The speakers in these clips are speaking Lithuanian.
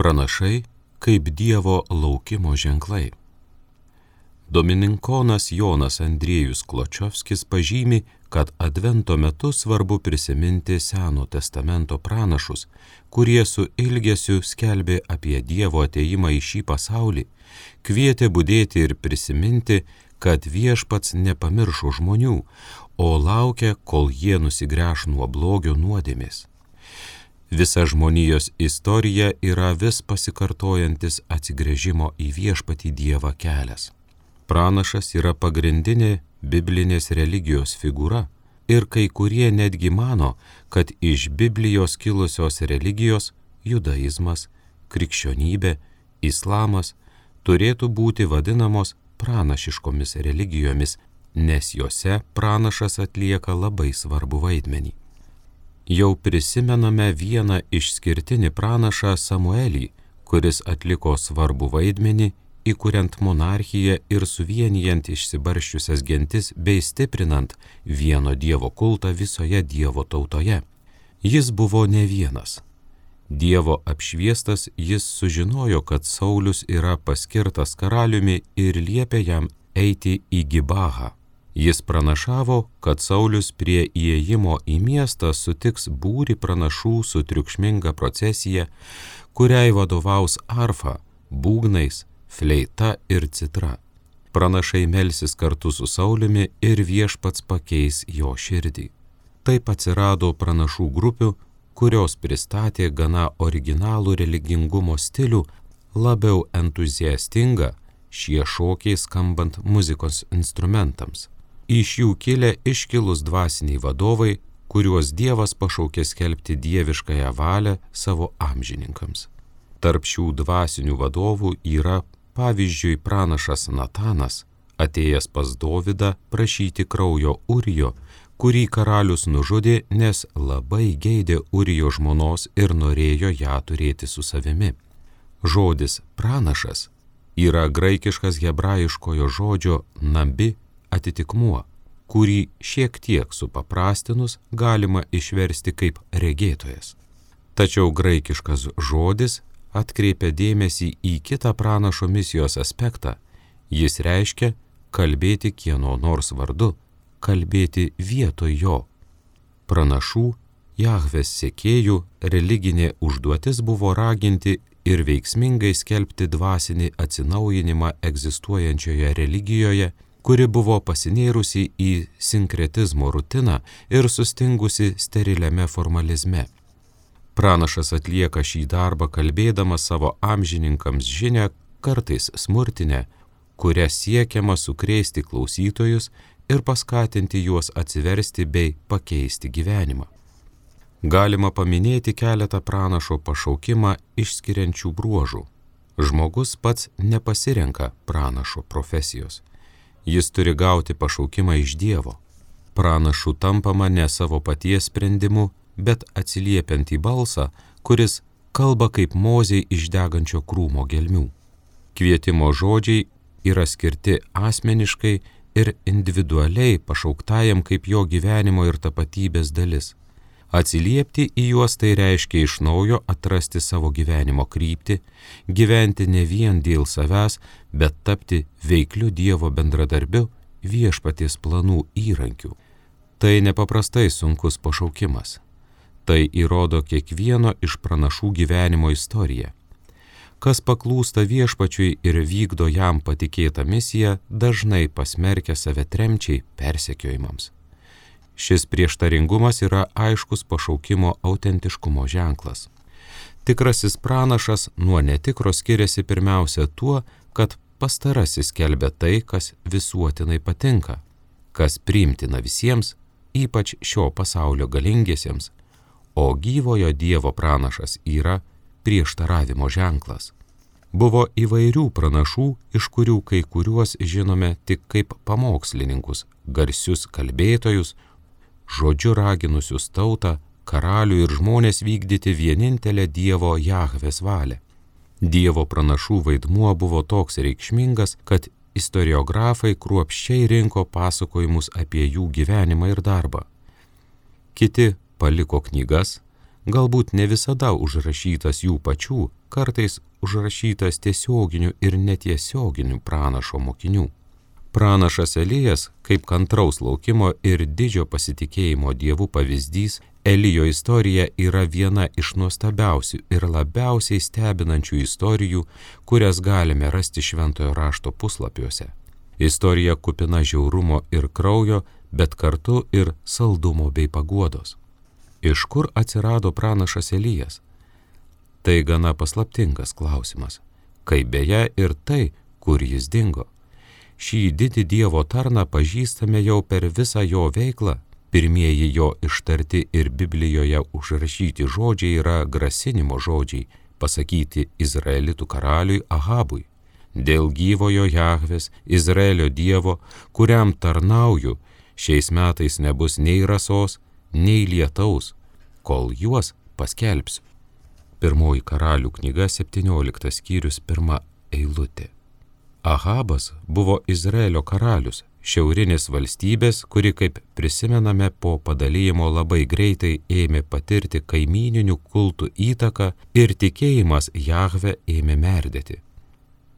Pranašai kaip Dievo laukimo ženklai. Domininkonas Jonas Andriejus Kločiovskis pažymi, kad advento metu svarbu prisiminti Seno testamento pranašus, kurie su ilgesiu skelbė apie Dievo ateimą į šį pasaulį, kvietė būdėti ir prisiminti, kad viešpats nepamiršo žmonių, o laukia, kol jie nusigręš nuo blogio nuodėmės. Visa žmonijos istorija yra vis pasikartojantis atsigrėžimo į viešpatį Dievą kelias. Pranašas yra pagrindinė biblinės religijos figūra ir kai kurie netgi mano, kad iš Biblijos kilusios religijos - judaizmas, krikščionybė, islamas - turėtų būti vadinamos pranašiškomis religijomis, nes juose pranašas atlieka labai svarbu vaidmenį jau prisimename vieną išskirtinį pranašą Samuelį, kuris atliko svarbu vaidmenį, įkuriant monarchiją ir suvienijant išsibarščiusias gentis bei stiprinant vieno Dievo kultą visoje Dievo tautoje. Jis buvo ne vienas. Dievo apšviestas jis sužinojo, kad Saulis yra paskirtas karaliumi ir liepė jam eiti į Gibahą Jis pranašavo, kad Saulis prie įėjimo į miestą sutiks būri pranašų su triukšminga procesija, kuriai vadovaus arfa, būgnais, fleita ir citra. Pranašai melsis kartu su Saulimi ir viešpats pakeis jo širdį. Taip atsirado pranašų grupių, kurios pristatė gana originalų religingumo stilių, labiau entuziastingą, šie šokiai skambant muzikos instrumentams iš jų kilę iškilus dvasiniai vadovai, kuriuos Dievas pašaukė skelbti dieviškąją valią savo amžininkams. Tarp šių dvasinių vadovų yra pavyzdžiui pranašas Natanas, atėjęs pas Dovydą prašyti kraujo Urijo, kurį karalius nužudė, nes labai geidė Urijo žmonos ir norėjo ją turėti su savimi. Žodis pranašas yra graikiškas hebrajiškojo žodžio nabi atitikmuo, kurį šiek tiek supaprastinus galima išversti kaip regėtojas. Tačiau graikiškas žodis atkreipia dėmesį į kitą pranašo misijos aspektą. Jis reiškia kalbėti kieno nors vardu, kalbėti vietoj jo. Pranašų, Jahves sėkėjų religinė užduotis buvo raginti ir veiksmingai skelbti dvasinį atsinaujinimą egzistuojančioje religijoje kuri buvo pasinėrusi į sinkretizmo rutiną ir sustingusi steriliame formalizme. Pranašas atlieka šį darbą kalbėdamas savo amžininkams žinę, kartais smurtinę, kuria siekiama sukrėsti klausytojus ir paskatinti juos atsiversti bei pakeisti gyvenimą. Galima paminėti keletą pranašo pašaukimą išskiriančių bruožų. Žmogus pats nepasirenka pranašo profesijos Jis turi gauti pašaukimą iš Dievo. Pranašu tampama ne savo paties sprendimu, bet atsiliepiant į balsą, kuris kalba kaip moziai iš degančio krūmo gelmių. Kvietimo žodžiai yra skirti asmeniškai ir individualiai pašauktajam kaip jo gyvenimo ir tapatybės dalis. Atsiliepti į juos tai reiškia iš naujo atrasti savo gyvenimo kryptį, gyventi ne vien dėl savęs, bet tapti veikliu Dievo bendradarbiu viešpaties planų įrankiu. Tai nepaprastai sunkus pašaukimas. Tai įrodo kiekvieno iš pranašų gyvenimo istoriją. Kas paklūsta viešpačiui ir vykdo jam patikėtą misiją, dažnai pasmerkia save tremčiai persekiojimams. Šis prieštaringumas yra aiškus pašaukimo autentiškumo ženklas. Tikrasis pranašas nuo netikro skiriasi pirmiausia tuo, kad pastarasis kelbė tai, kas visuotinai patinka, kas priimtina visiems, ypač šio pasaulio galingiesiems, o gyvojo Dievo pranašas yra prieštaravimo ženklas. Buvo įvairių pranašų, iš kurių kai kuriuos žinome tik kaip pamokslininkus, garsius kalbėtojus, žodžiu raginusius tautą, karalių ir žmonės vykdyti vienintelę Dievo Jahves valią. Dievo pranašų vaidmuo buvo toks reikšmingas, kad istoriografai kruopščiai rinko pasakojimus apie jų gyvenimą ir darbą. Kiti paliko knygas, galbūt ne visada užrašytas jų pačių, kartais užrašytas tiesioginių ir netiesioginių pranašo mokinių. Pranašas Elijas, kaip kantraus laukimo ir didžio pasitikėjimo dievų pavyzdys, Elijo istorija yra viena iš nuostabiausių ir labiausiai stebinančių istorijų, kurias galime rasti šventojo rašto puslapiuose. Istorija kupina žiaurumo ir kraujo, bet kartu ir saldumo bei paguodos. Iš kur atsirado pranašas Elijas? Tai gana paslaptingas klausimas, kaip beje ir tai, kur jis dingo. Šį didį Dievo tarną pažįstame jau per visą jo veiklą. Pirmieji jo ištarti ir Biblijoje užrašyti žodžiai yra grasinimo žodžiai, pasakyti Izraelitų karaliui Ahabui. Dėl gyvojo Jahvės, Izraelio Dievo, kuriam tarnauju, šiais metais nebus nei rasos, nei lietaus, kol juos paskelbsiu. Pirmoji karalių knyga 17 skyrius 1 eilutė. Ahabas buvo Izraelio karalius, šiaurinės valstybės, kuri, kaip prisimename, po padalymo labai greitai ėmė patirti kaimininių kultų įtaką ir tikėjimas Jahve ėmė merdėti.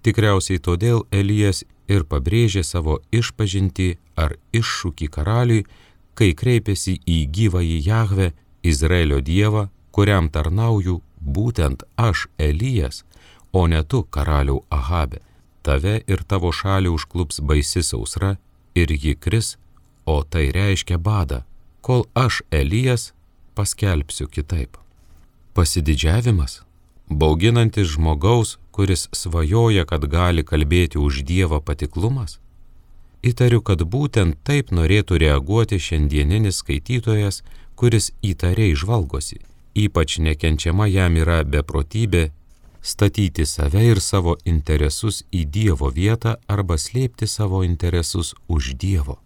Tikriausiai todėl Elijas ir pabrėžė savo išpažinti ar iššūkį karaliui, kai kreipėsi į gyvąjį Jahve, Izraelio dievą, kuriam tarnauju būtent aš Elijas, o ne tu karaliau Ahabe tave ir tavo šalį užklups baisi sausra ir ji kris, o tai reiškia badą, kol aš Elijas paskelbsiu kitaip. Pasididžiavimas, bauginantis žmogaus, kuris svajoja, kad gali kalbėti už Dievą patiklumas? Įtariu, kad būtent taip norėtų reaguoti šiandieninis skaitytojas, kuris įtariai žvalgosi. Ypač nekenčiama jam yra beprotybė statyti save ir savo interesus į Dievo vietą arba slėpti savo interesus už Dievo.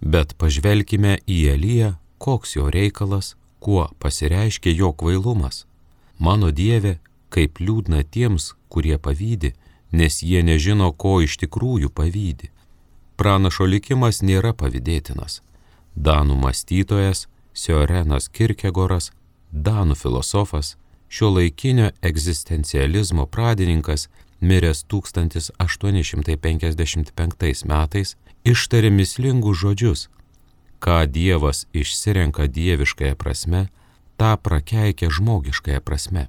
Bet pažvelkime į Eliją, koks jo reikalas, kuo pasireiškia jo kvailumas. Mano Dieve, kaip liūdna tiems, kurie pavydi, nes jie nežino, ko iš tikrųjų pavydi. Pranašo likimas nėra pavydėtinas. Danų mąstytojas Siorenas Kirkegoras, Danų filosofas, šio laikinio egzistencializmo pradininkas, miręs 1855 metais, ištarė mislingus žodžius, ką Dievas išsirenka dieviškąją prasme, tą prakeikia žmogiškąją prasme.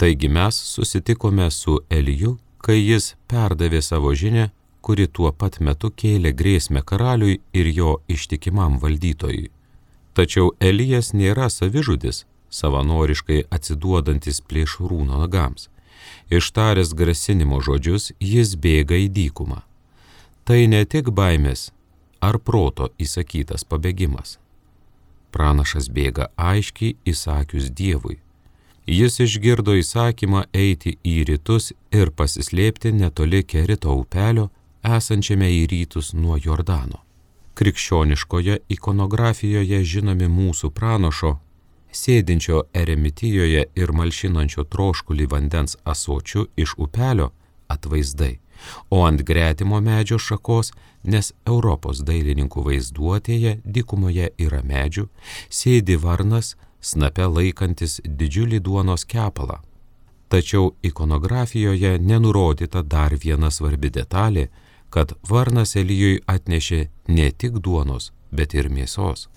Taigi mes susitikome su Eliju, kai jis perdavė savo žinę, kuri tuo pat metu kėlė grėsmę karaliui ir jo ištikimam valdytojui. Tačiau Elijas nėra savižudis, savanoriškai atsiduodantis plėšrūno nagams. Ištaręs grasinimo žodžius, jis bėga į dykumą. Tai ne tik baimės ar proto įsakytas pabėgimas. Pranašas bėga aiškiai įsakius Dievui. Jis išgirdo įsakymą eiti į rytus ir pasislėpti netoli Kerito upelio, esančiame į rytus nuo Jordano. Krikščioniškoje ikonografijoje žinomi mūsų pranašo sėdinčio eremitijoje ir malšinančio troškulį vandens asočių iš upelio atvaizdai, o ant gretimo medžio šakos, nes Europos dailininkų vaizduotėje dykumoje yra medžių, sėdi varnas, snape laikantis didžiulį duonos kepalą. Tačiau ikonografijoje nenurodyta dar viena svarbi detalė, kad varnas Elijui atnešė ne tik duonos, bet ir mėsos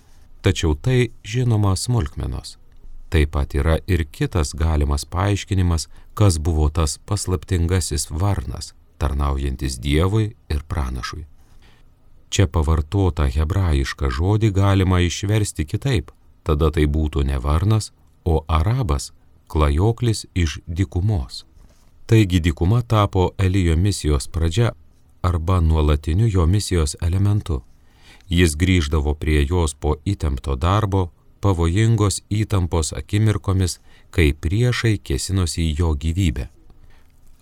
tačiau tai žinoma smulkmenos. Taip pat yra ir kitas galimas paaiškinimas, kas buvo tas paslaptingasis varnas, tarnaujantis Dievui ir pranašui. Čia pavartota hebrajišką žodį galima išversti kitaip, tada tai būtų ne varnas, o arabas, klajoklis iš dikumos. Taigi dikuma tapo Elijo misijos pradžia arba nuolatiniu jo misijos elementu. Jis grįždavo prie jos po įtempto darbo, pavojingos įtampos akimirkomis, kai priešai kėsinosi į jo gyvybę.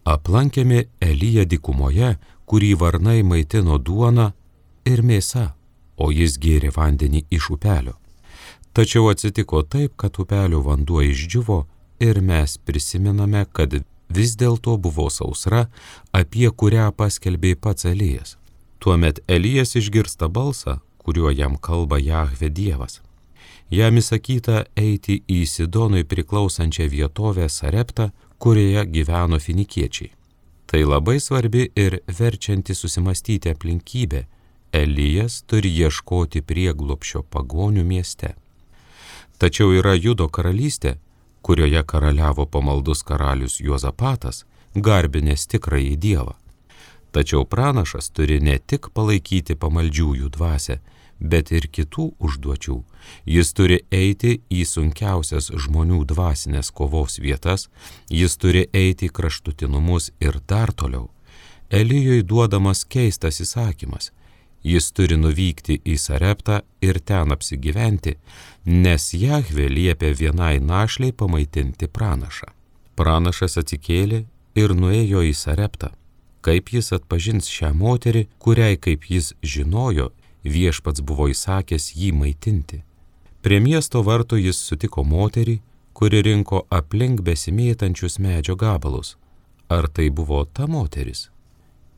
Aplankėme Eliją dikumoje, kurį varnai maitino duona ir mėsa, o jis gėrė vandenį iš upelio. Tačiau atsitiko taip, kad upelio vanduo išdžiuvo ir mes prisimename, kad vis dėlto buvo sausra, apie kurią paskelbė pats Elijas. Tuomet Elijas išgirsta balsą, kuriuo jam kalba Jahve Dievas. Jam įsakyta eiti į Sidonui priklausančią vietovę Sareptą, kurioje gyveno finikiečiai. Tai labai svarbi ir verčianti susimastyti aplinkybė. Elijas turi ieškoti prieglopšio pagonių mieste. Tačiau yra Judo karalystė, kurioje karaliavo pamaldus karalius Juozapatas, garbinės tikrąjį Dievą. Tačiau pranašas turi ne tik palaikyti pamaldžiųjų dvasę, bet ir kitų užduočių. Jis turi eiti į sunkiausias žmonių dvasinės kovos vietas, jis turi eiti į kraštutinumus ir dar toliau. Elijui duodamas keistas įsakymas. Jis turi nuvykti į Sareptą ir ten apsigyventi, nes Jahve liepė vienai našliai pamaitinti pranašą. Pranašas atsikėlė ir nuėjo į Sareptą. Kaip jis atpažins šią moterį, kuriai, kaip jis žinojo, viešpats buvo įsakęs jį maitinti. Prie miesto vartų jis sutiko moterį, kuri rinko aplink besimėtančius medžio gabalus. Ar tai buvo ta moteris?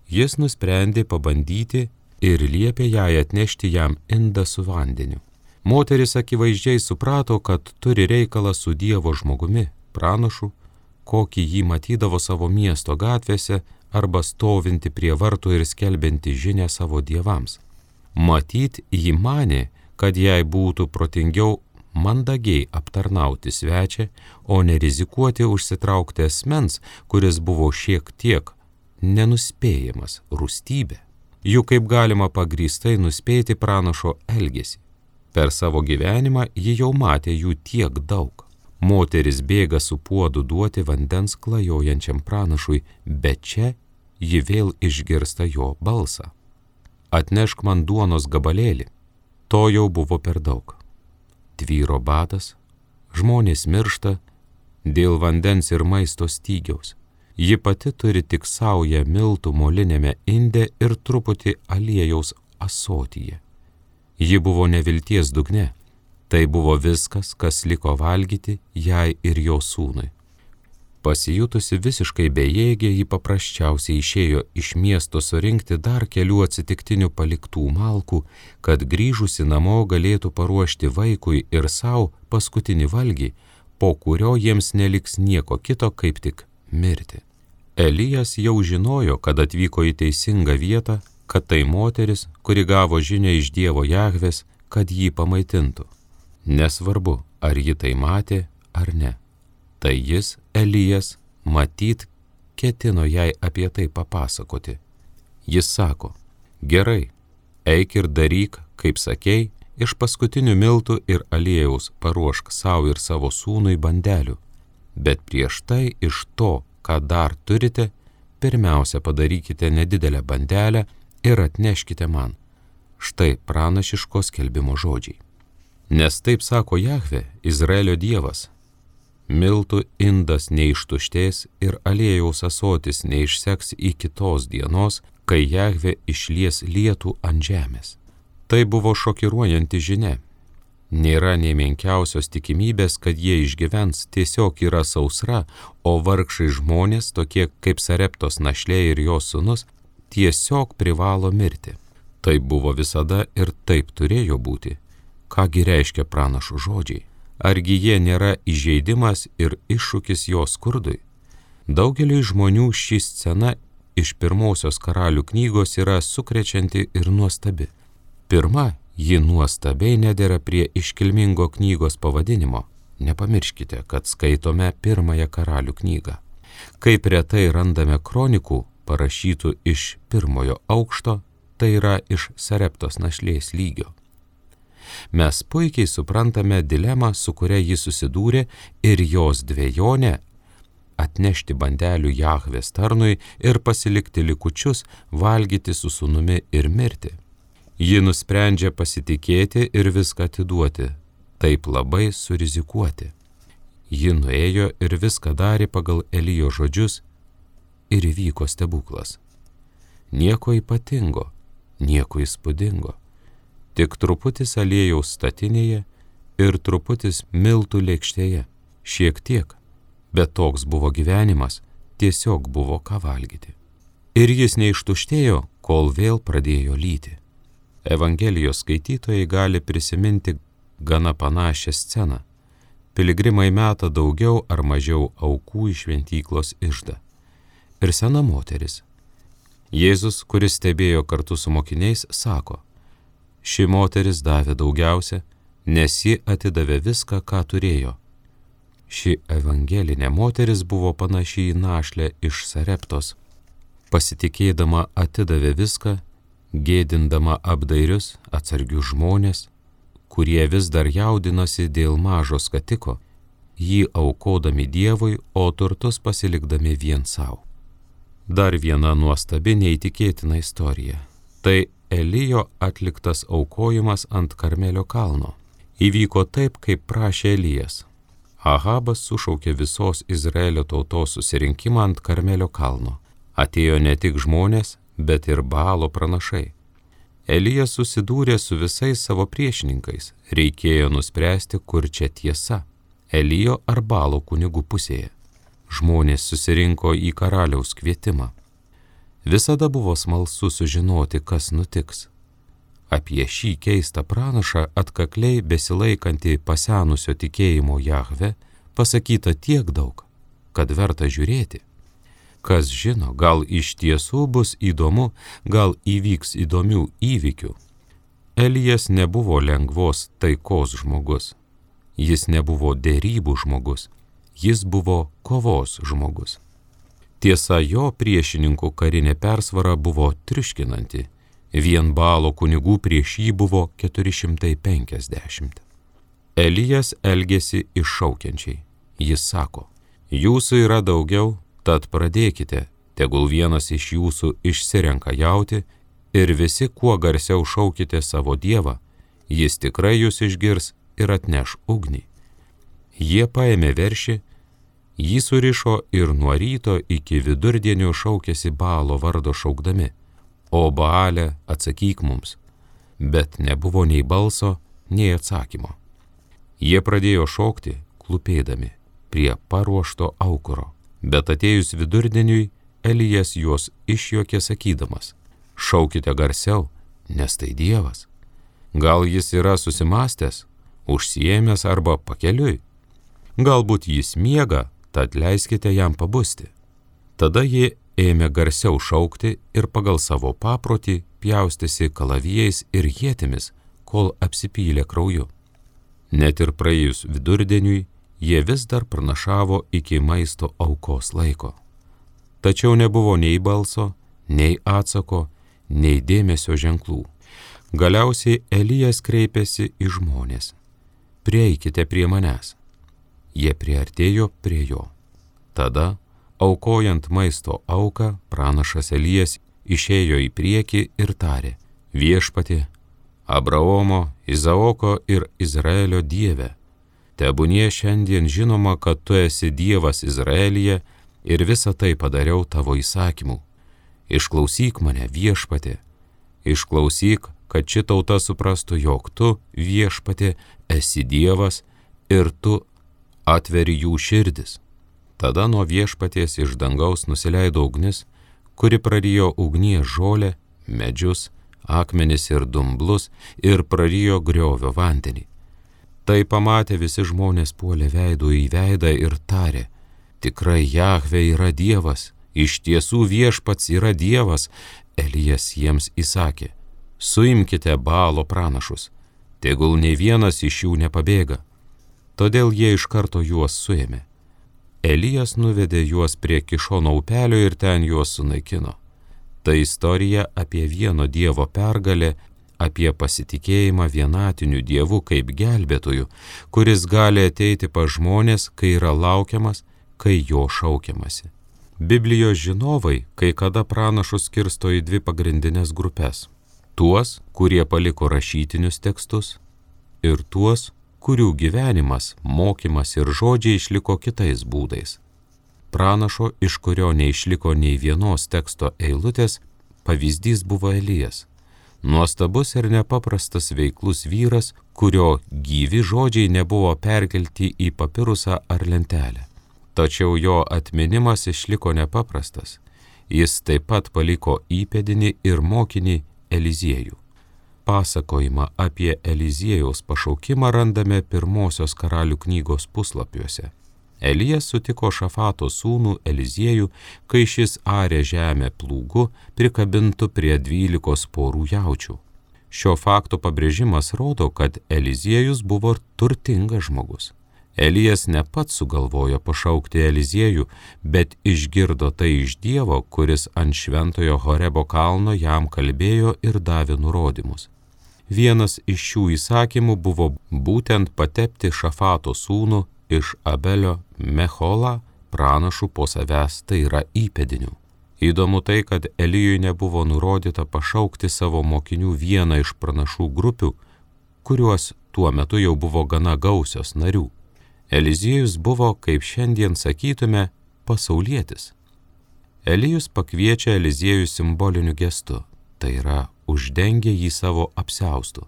Jis nusprendė pabandyti ir liepė jai atnešti jam indą su vandeniu. Moteris akivaizdžiai suprato, kad turi reikalą su Dievo žmogumi, pranašu, kokį jį matydavo savo miesto gatvėse arba stovinti prie vartų ir skelbinti žinę savo dievams. Matyt, ji manė, kad jai būtų protingiau mandagiai aptarnauti svečią, o ne rizikuoti užsitraukti asmens, kuris buvo šiek tiek nenuspėjamas rūstybė. Juk kaip galima pagrįstai nuspėti pranašo elgesį. Per savo gyvenimą ji jau matė jų tiek daug. Moteris bėga su puodu duoti vandens klajojančiam pranašui, bet čia ji vėl išgirsta jo balsą atnešk man duonos gabalėlį. To jau buvo per daug. Tvyro badas, žmonės miršta dėl vandens ir maisto stygiaus. Ji pati turi tik saują miltų molinėme inde ir truputį aliejaus asotyje. Ji buvo nevilties dugne. Tai buvo viskas, kas liko valgyti jai ir jo sūnui. Pasijutusi visiškai bejėgė, ji paprasčiausiai išėjo iš miesto surinkti dar kelių atsitiktinių paliktų malkų, kad grįžusi namo galėtų paruošti vaikui ir savo paskutinį valgį, po kurio jiems neliks nieko kito kaip tik mirti. Elijas jau žinojo, kad atvyko į teisingą vietą, kad tai moteris, kuri gavo žinę iš Dievo Jahvės, kad jį pamaitintų. Nesvarbu, ar ji tai matė ar ne tai jis, Elijas, matyt, ketino jai apie tai papasakoti. Jis sako, gerai, eik ir daryk, kaip sakei, iš paskutinių miltų ir aliejaus paruošk savo ir savo sūnui bandelių, bet prieš tai iš to, ką dar turite, pirmiausia padarykite nedidelę bandelę ir atneškite man. Štai pranašiško skelbimo žodžiai. Nes taip sako Jahve, Izraelio Dievas, miltų indas neištuštės ir aliejaus asotis neišseks iki tos dienos, kai Jahve išlies lietų ant žemės. Tai buvo šokiruojanti žinia. Nėra nei menkiausios tikimybės, kad jie išgyvens, tiesiog yra sausra, o vargšai žmonės, tokie kaip Sareptos našlė ir jos sunus, tiesiog privalo mirti. Taip buvo visada ir taip turėjo būti. Kągi reiškia pranašų žodžiai? Argi jie nėra įžeidimas ir iššūkis jo skurdui? Daugeliui žmonių ši scena iš pirmosios karalių knygos yra sukrečianti ir nuostabi. Pirma, ji nuostabiai nedėra prie iškilmingo knygos pavadinimo. Nepamirškite, kad skaitome pirmąją karalių knygą. Kaip retai randame kronikų parašytų iš pirmojo aukšto, tai yra iš Sareptos našlės lygio. Mes puikiai suprantame dilemą, su kuria jis susidūrė ir jos dviejonė atnešti bandelių Jahvės tarnui ir pasilikti likučius, valgyti su sunumi ir mirti. Ji nusprendžia pasitikėti ir viską atiduoti, taip labai surizikuoti. Ji nuėjo ir viską darė pagal Elijo žodžius ir įvyko stebuklas. Nieko ypatingo, nieko įspūdingo tik truputis aliejaus statinėje ir truputis miltų lėkštėje, šiek tiek, bet toks buvo gyvenimas, tiesiog buvo ką valgyti. Ir jis neištuštėjo, kol vėl pradėjo lyti. Evangelijos skaitytojai gali prisiminti gana panašią sceną. Piligrimai meta daugiau ar mažiau aukų iš šventyklos išdą. Ir sena moteris. Jėzus, kuris stebėjo kartu su mokiniais, sako, ši moteris davė daugiausia, nes ji atidavė viską, ką turėjo. Ši evangelinė moteris buvo panaši į našlę iš Sareptos. Pasitikėdama atidavė viską, gėdindama apdairius, atsargius žmonės, kurie vis dar jaudinasi dėl mažo skatiko, jį aukodami Dievui, o turtus pasilikdami vien savo. Dar viena nuostabi neįtikėtina istorija. Tai Elijo atliktas aukojimas ant Karmelio kalno. Įvyko taip, kaip prašė Elijas. Ahabas sušaukė visos Izraelio tautos susirinkimą ant Karmelio kalno. Atėjo ne tik žmonės, bet ir balo pranašai. Elijas susidūrė su visais savo priešininkais, reikėjo nuspręsti, kur čia tiesa - Elijo ar balo kunigų pusėje. Žmonės susirinko į karaliaus kvietimą. Visada buvo smalsu sužinoti, kas nutiks. Apie šį keistą pranašą atkakliai besilaikantį pasenusio tikėjimo Jahve pasakyta tiek daug, kad verta žiūrėti. Kas žino, gal iš tiesų bus įdomu, gal įvyks įdomių įvykių. Elijas nebuvo lengvos taikos žmogus. Jis nebuvo dėrybų žmogus. Jis buvo kovos žmogus. Tiesa, jo priešininkų karinė persvara buvo triuškinanti. Vien balo kunigų prieš jį buvo 450. Elijas elgėsi iššaukiančiai. Jis sako, jūsų yra daugiau, Tad pradėkite, tegul vienas iš jūsų išsirenka jauti ir visi kuo garsiau šaukite savo Dievą, jis tikrai jūs išgirs ir atneš ugnį. Jie paėmė veršį, jį surišo ir nuo ryto iki vidurdienio šaukėsi balo vardo šaukdami, o balė atsakyk mums, bet nebuvo nei balso, nei atsakymo. Jie pradėjo šaukti, klupėdami prie paruošto aukuro. Bet atėjus vidurdieniui, Elijas juos išjuokė sakydamas, šaukite garsiau, nes tai Dievas. Gal jis yra susimastęs, užsiemęs arba pakeliui. Galbūt jis miega, tad leiskite jam pabusti. Tada jie ėmė garsiau šaukti ir pagal savo paprotį pjaustėsi kalavijais ir jėtimis, kol apsipylė krauju. Net ir praėjus vidurdieniui, jie vis dar pranašavo iki maisto aukos laiko. Tačiau nebuvo nei balso, nei atsako, nei dėmesio ženklų. Galiausiai Elijas kreipėsi į žmonės. Prieikite prie manęs. Jie priartėjo prie jo. Tada, aukojant maisto auką, pranašas Elijas išėjo į priekį ir tarė, viešpati, Abraomo, Izaoko ir Izraelio dieve Tebūnie šiandien žinoma, kad tu esi Dievas Izraelyje ir visą tai padariau tavo įsakymu. Išklausyk mane viešpatė, išklausyk, kad ši tauta suprastų, jog tu viešpatė esi Dievas ir tu atveri jų širdis. Tada nuo viešpaties iš dangaus nusileido ugnis, kuri prarijo ugnies žolę, medžius, akmenis ir dumblus ir prarijo griovio vandenį. Tai pamatę visi žmonės puolė veidų į veidą ir tarė, tikrai Jahve yra Dievas, iš tiesų viešpats yra Dievas, Elijas jiems įsakė, suimkite balo pranašus, tegul ne vienas iš jų nepabėga. Todėl jie iš karto juos suėmė. Elijas nuvedė juos prie kišono upelio ir ten juos sunaikino. Tai istorija apie vieno Dievo pergalę apie pasitikėjimą vienatiniu Dievu kaip gelbėtoju, kuris gali ateiti pa žmonės, kai yra laukiamas, kai jo šaukiamasi. Biblijos žinovai kai kada pranašus skirsto į dvi pagrindinės grupės - tuos, kurie paliko rašytinius tekstus ir tuos, kurių gyvenimas, mokymas ir žodžiai išliko kitais būdais. Pranašo, iš kurio neišliko nei vienos teksto eilutės, pavyzdys buvo Elijas Nuostabus ir nepaprastas veiklus vyras, kurio gyvi žodžiai nebuvo perkelti į papirusą ar lentelę. Tačiau jo atminimas išliko nepaprastas. Jis taip pat paliko įpėdinį ir mokinį Eliziejų. Pasakojimą apie Eliziejaus pašaukimą randame pirmosios karalių knygos puslapiuose. Elijas sutiko Šafato sūnų Eliziejų, kai šis arė žemę plūgu, prikabintų prie dvylikos porų jaučių. Šio fakto pabrėžimas rodo, kad Eliziejus buvo turtingas žmogus. Elijas ne pats sugalvojo pašaukti Eliziejų, bet išgirdo tai iš Dievo, kuris ant šventojo Horebo kalno jam kalbėjo ir davė nurodymus. Vienas iš šių įsakymų buvo būtent patepti Šafato sūnų iš Abelio Mechola pranašų po savęs, tai yra įpėdinių. Įdomu tai, kad Elijui nebuvo nurodyta pašaukti savo mokinių vieną iš pranašų grupių, kuriuos tuo metu jau buvo gana gausios narių. Eliziejus buvo, kaip šiandien sakytume, pasaulietis. Elijus pakviečia Eliziejų simboliniu gestu, tai yra uždengia jį savo apsaustu.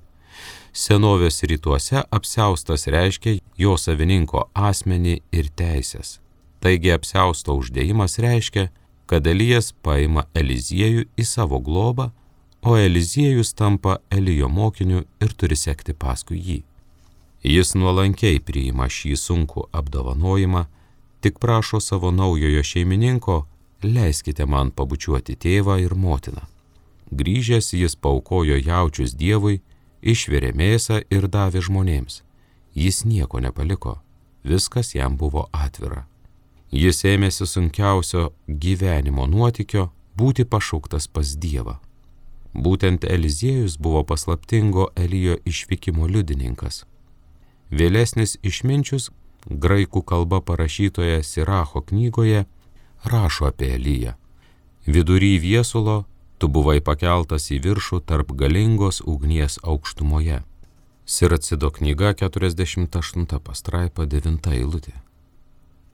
Senovės rytuose apsaustas reiškia jo savininko asmenį ir teisės. Taigi apsausto uždėjimas reiškia, kad Elijas paima Eliziejų į savo globą, o Eliziejus tampa Elijo mokiniu ir turi sekti paskui jį. Jis nuolankiai priima šį sunkų apdovanojimą, tik prašo savo naujojo šeimininko, leiskite man pabučiuoti tėvą ir motiną. Grįžęs jis paukojo jaučius Dievui, išvirė mėsą ir davė žmonėms. Jis nieko nepaliko, viskas jam buvo atvira. Jis ėmėsi sunkiausio gyvenimo nuotykio būti pašauktas pas Dievą. Būtent Eliziejus buvo paslaptingo Elijo išvykimo liudininkas. Vėlesnis išminčius graikų kalba parašytoje Siracho knygoje rašo apie Eliją. Vidury viesulo tu buvai pakeltas į viršų tarp galingos ugnies aukštumoje. Siracido knyga 48 pastraipa 9 eilutė.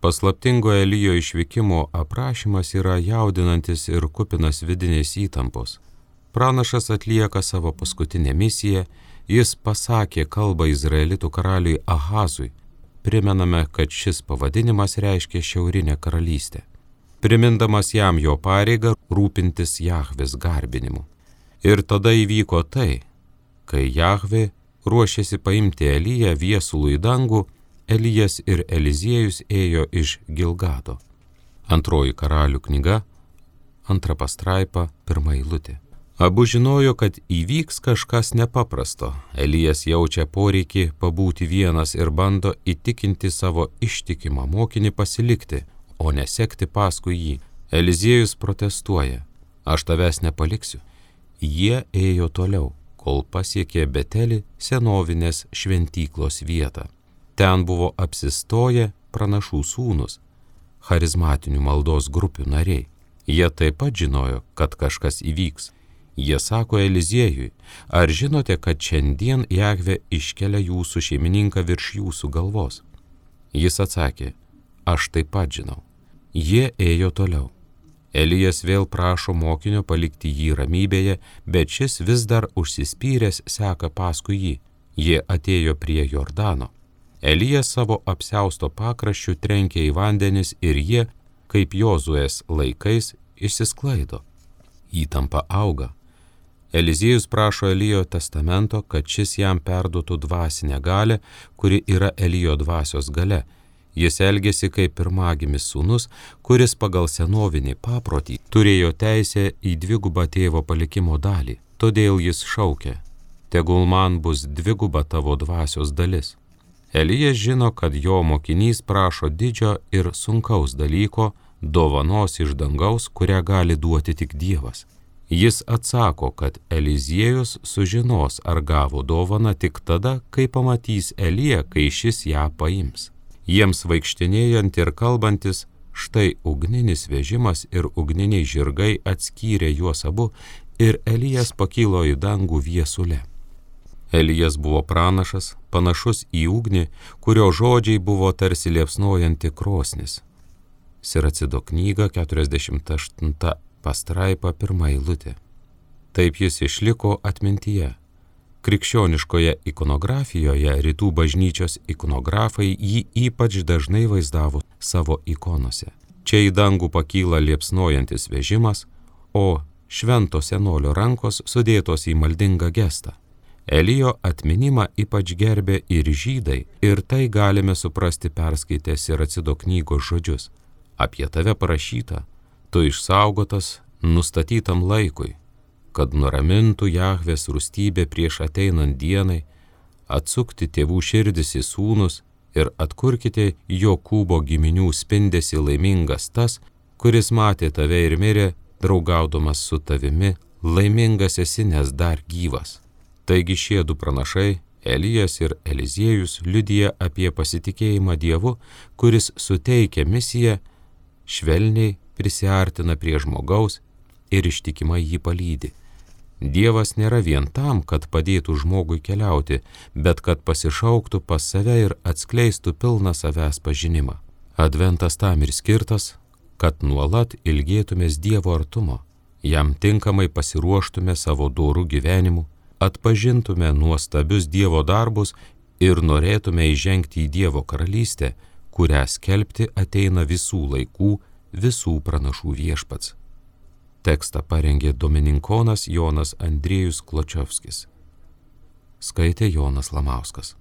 Paslaptingo Elijo išvykimo aprašymas yra jaudinantis ir kupinas vidinės įtampos. Pranašas atlieka savo paskutinę misiją Jis pasakė kalbą Izraelitų karaliui Ahazui. Primename, kad šis pavadinimas reiškia šiaurinę karalystę. Primindamas jam jo pareigą rūpintis Jahvės garbinimu. Ir tada įvyko tai, kai Jahvė ruošėsi paimti Eliją viesulų į dangų, Elijas ir Eliziejus ėjo iš Gilgado. Antroji karalių knyga, antra pastraipa, pirma eilutė. Abu žinojo, kad įvyks kažkas nepaprasto. Elijas jaučia poreikį pabūti vienas ir bando įtikinti savo ištikimą mokinį pasilikti, o nesekti paskui jį. Eliziejus protestuoja. Aš tavęs nepaliksiu. Jie ėjo toliau, kol pasiekė Betelį senovinės šventyklos vietą. Ten buvo apsistoję pranašų sūnus, charizmatinių maldos grupių nariai. Jie taip pat žinojo, kad kažkas įvyks Jie sako Eliziejui, ar žinote, kad šiandien Jahve iškelia jūsų šeimininką virš jūsų galvos? Jis atsakė, aš taip pat žinau. Jie ėjo toliau. Elijas vėl prašo mokinio palikti jį ramybėje, bet šis vis dar užsispyręs seka paskui jį. Jie atėjo prie Jordano. Elijas savo apsausto pakraščių trenkė į vandenis ir jie, kaip Jozuės laikais, išsisklaido. Įtampa auga. Eliziejus prašo Elijo testamento, kad šis jam perduotų dvasinę galę, kuri yra Elijo dvasios gale. Jis elgėsi kaip pirmagimis sūnus, kuris pagal senovinį paprotį turėjo teisę į dvigubą tėvo palikimo dalį. Todėl jis šaukė, tegul man bus dviguba tavo dvasios dalis. Elijas žino, kad jo mokinys prašo didžio ir sunkaus dalyko, dovanos iš dangaus, kurią gali duoti tik Dievas. Jis atsako, kad Eliziejus sužinos, ar gavo dovaną tik tada, kai pamatys Eliją, kai šis ją paims. Jiems vaikštinėjant ir kalbantis, štai ugninis vežimas ir ugniniai žirgai atskyrė juos abu ir Elijas pakilo į dangų viesule. Elijas buvo pranašas, panašus į ugnį, kurio žodžiai buvo tarsi liepsnojanti krosnis. Siracido knyga 48 pastraipa pirmą eilutę. Taip jis išliko atmintyje. Krikščioniškoje ikonografijoje rytų bažnyčios ikonografai jį ypač dažnai vaizdavo savo ikonose. Čia į dangų pakyla liepsnojantis vežimas, o švento senolio rankos sudėtos į maldingą gestą. Elijo atminimą ypač gerbė ir žydai, ir tai galime suprasti perskaitę Siracido knygos žodžius. Apie tave parašyta, tu išsaugotas nustatytam laikui, kad nuramintų Jahvės rūstybė prieš ateinant dienai, atsukti tėvų širdis į sūnus ir atkurkite Jokūbo giminių spindesi laimingas tas, kuris matė tave ir mirė, draugaudamas su tavimi, laimingas esi, nes dar gyvas. Taigi šie du pranašai, Elijas ir Eliziejus, liudija apie pasitikėjimą Dievu, kuris suteikia misiją, švelniai prisiartina prie žmogaus ir ištikimai jį palydi. Dievas nėra vien tam, kad padėtų žmogui keliauti, bet kad pasišauktų pas save ir atskleistų pilną savęs pažinimą. Adventas tam ir skirtas, kad nuolat ilgėtumės Dievo artumo, jam tinkamai pasiruoštume savo dorų gyvenimu, atpažintume nuostabius Dievo darbus ir norėtume įžengti į Dievo karalystę, kurią skelbti ateina visų laikų, visų pranašų viešpats. Tekstą parengė Domininkonas Jonas Andriejus Kločiovskis. Skaitė Jonas Lamauskas.